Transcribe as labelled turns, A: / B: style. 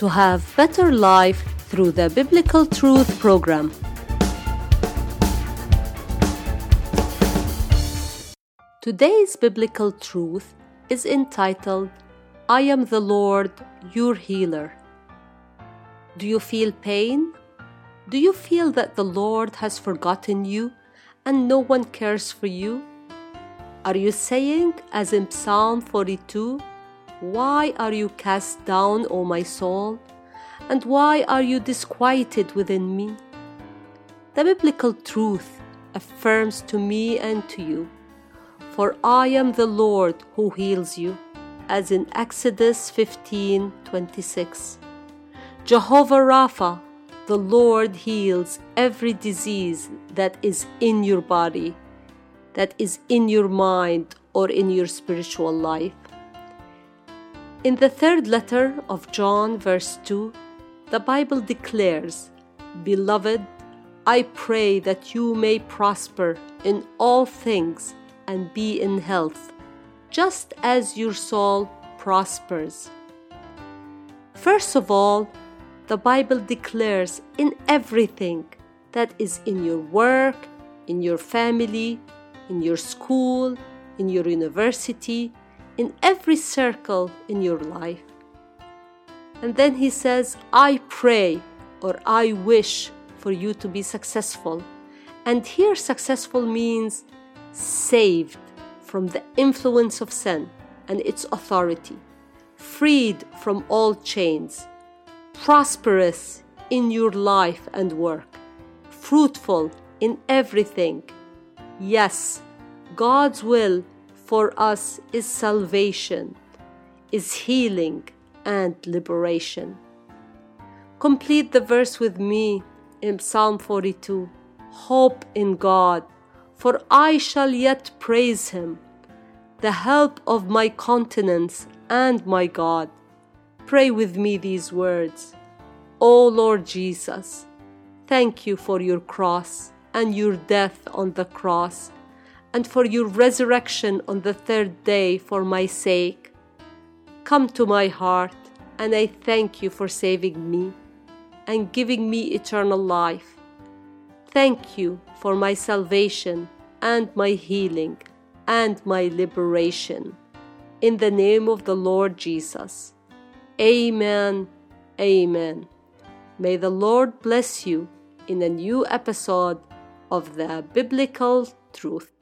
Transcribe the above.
A: to have better life through the Biblical Truth program. Today's biblical truth is entitled I am the Lord, your healer. Do you feel pain? Do you feel that the Lord has forgotten you and no one cares for you? Are you saying, as in Psalm 42, Why are you cast down, O my soul? And why are you disquieted within me? The biblical truth affirms to me and to you for I am the Lord who heals you, as in Exodus 15 26. Jehovah Rapha, the Lord heals every disease that is in your body, that is in your mind or in your spiritual life. In the third letter of John, verse 2, the Bible declares, Beloved, I pray that you may prosper in all things and be in health, just as your soul prospers. First of all, the Bible declares in everything that is in your work, in your family, in your school, in your university, in every circle in your life. And then he says, I pray or I wish for you to be successful. And here, successful means saved from the influence of sin and its authority, freed from all chains, prosperous in your life and work, fruitful in everything. Yes, God's will for us is salvation, is healing and liberation. Complete the verse with me in Psalm 42 Hope in God for I shall yet praise him, the help of my countenance and my God. Pray with me these words. O Lord Jesus, thank you for your cross and your death on the cross, and for your resurrection on the third day for my sake. Come to my heart, and I thank you for saving me and giving me eternal life. Thank you for my salvation and my healing and my liberation. In the name of the Lord Jesus. Amen. Amen. May the Lord bless you in a new episode of the Biblical Truth.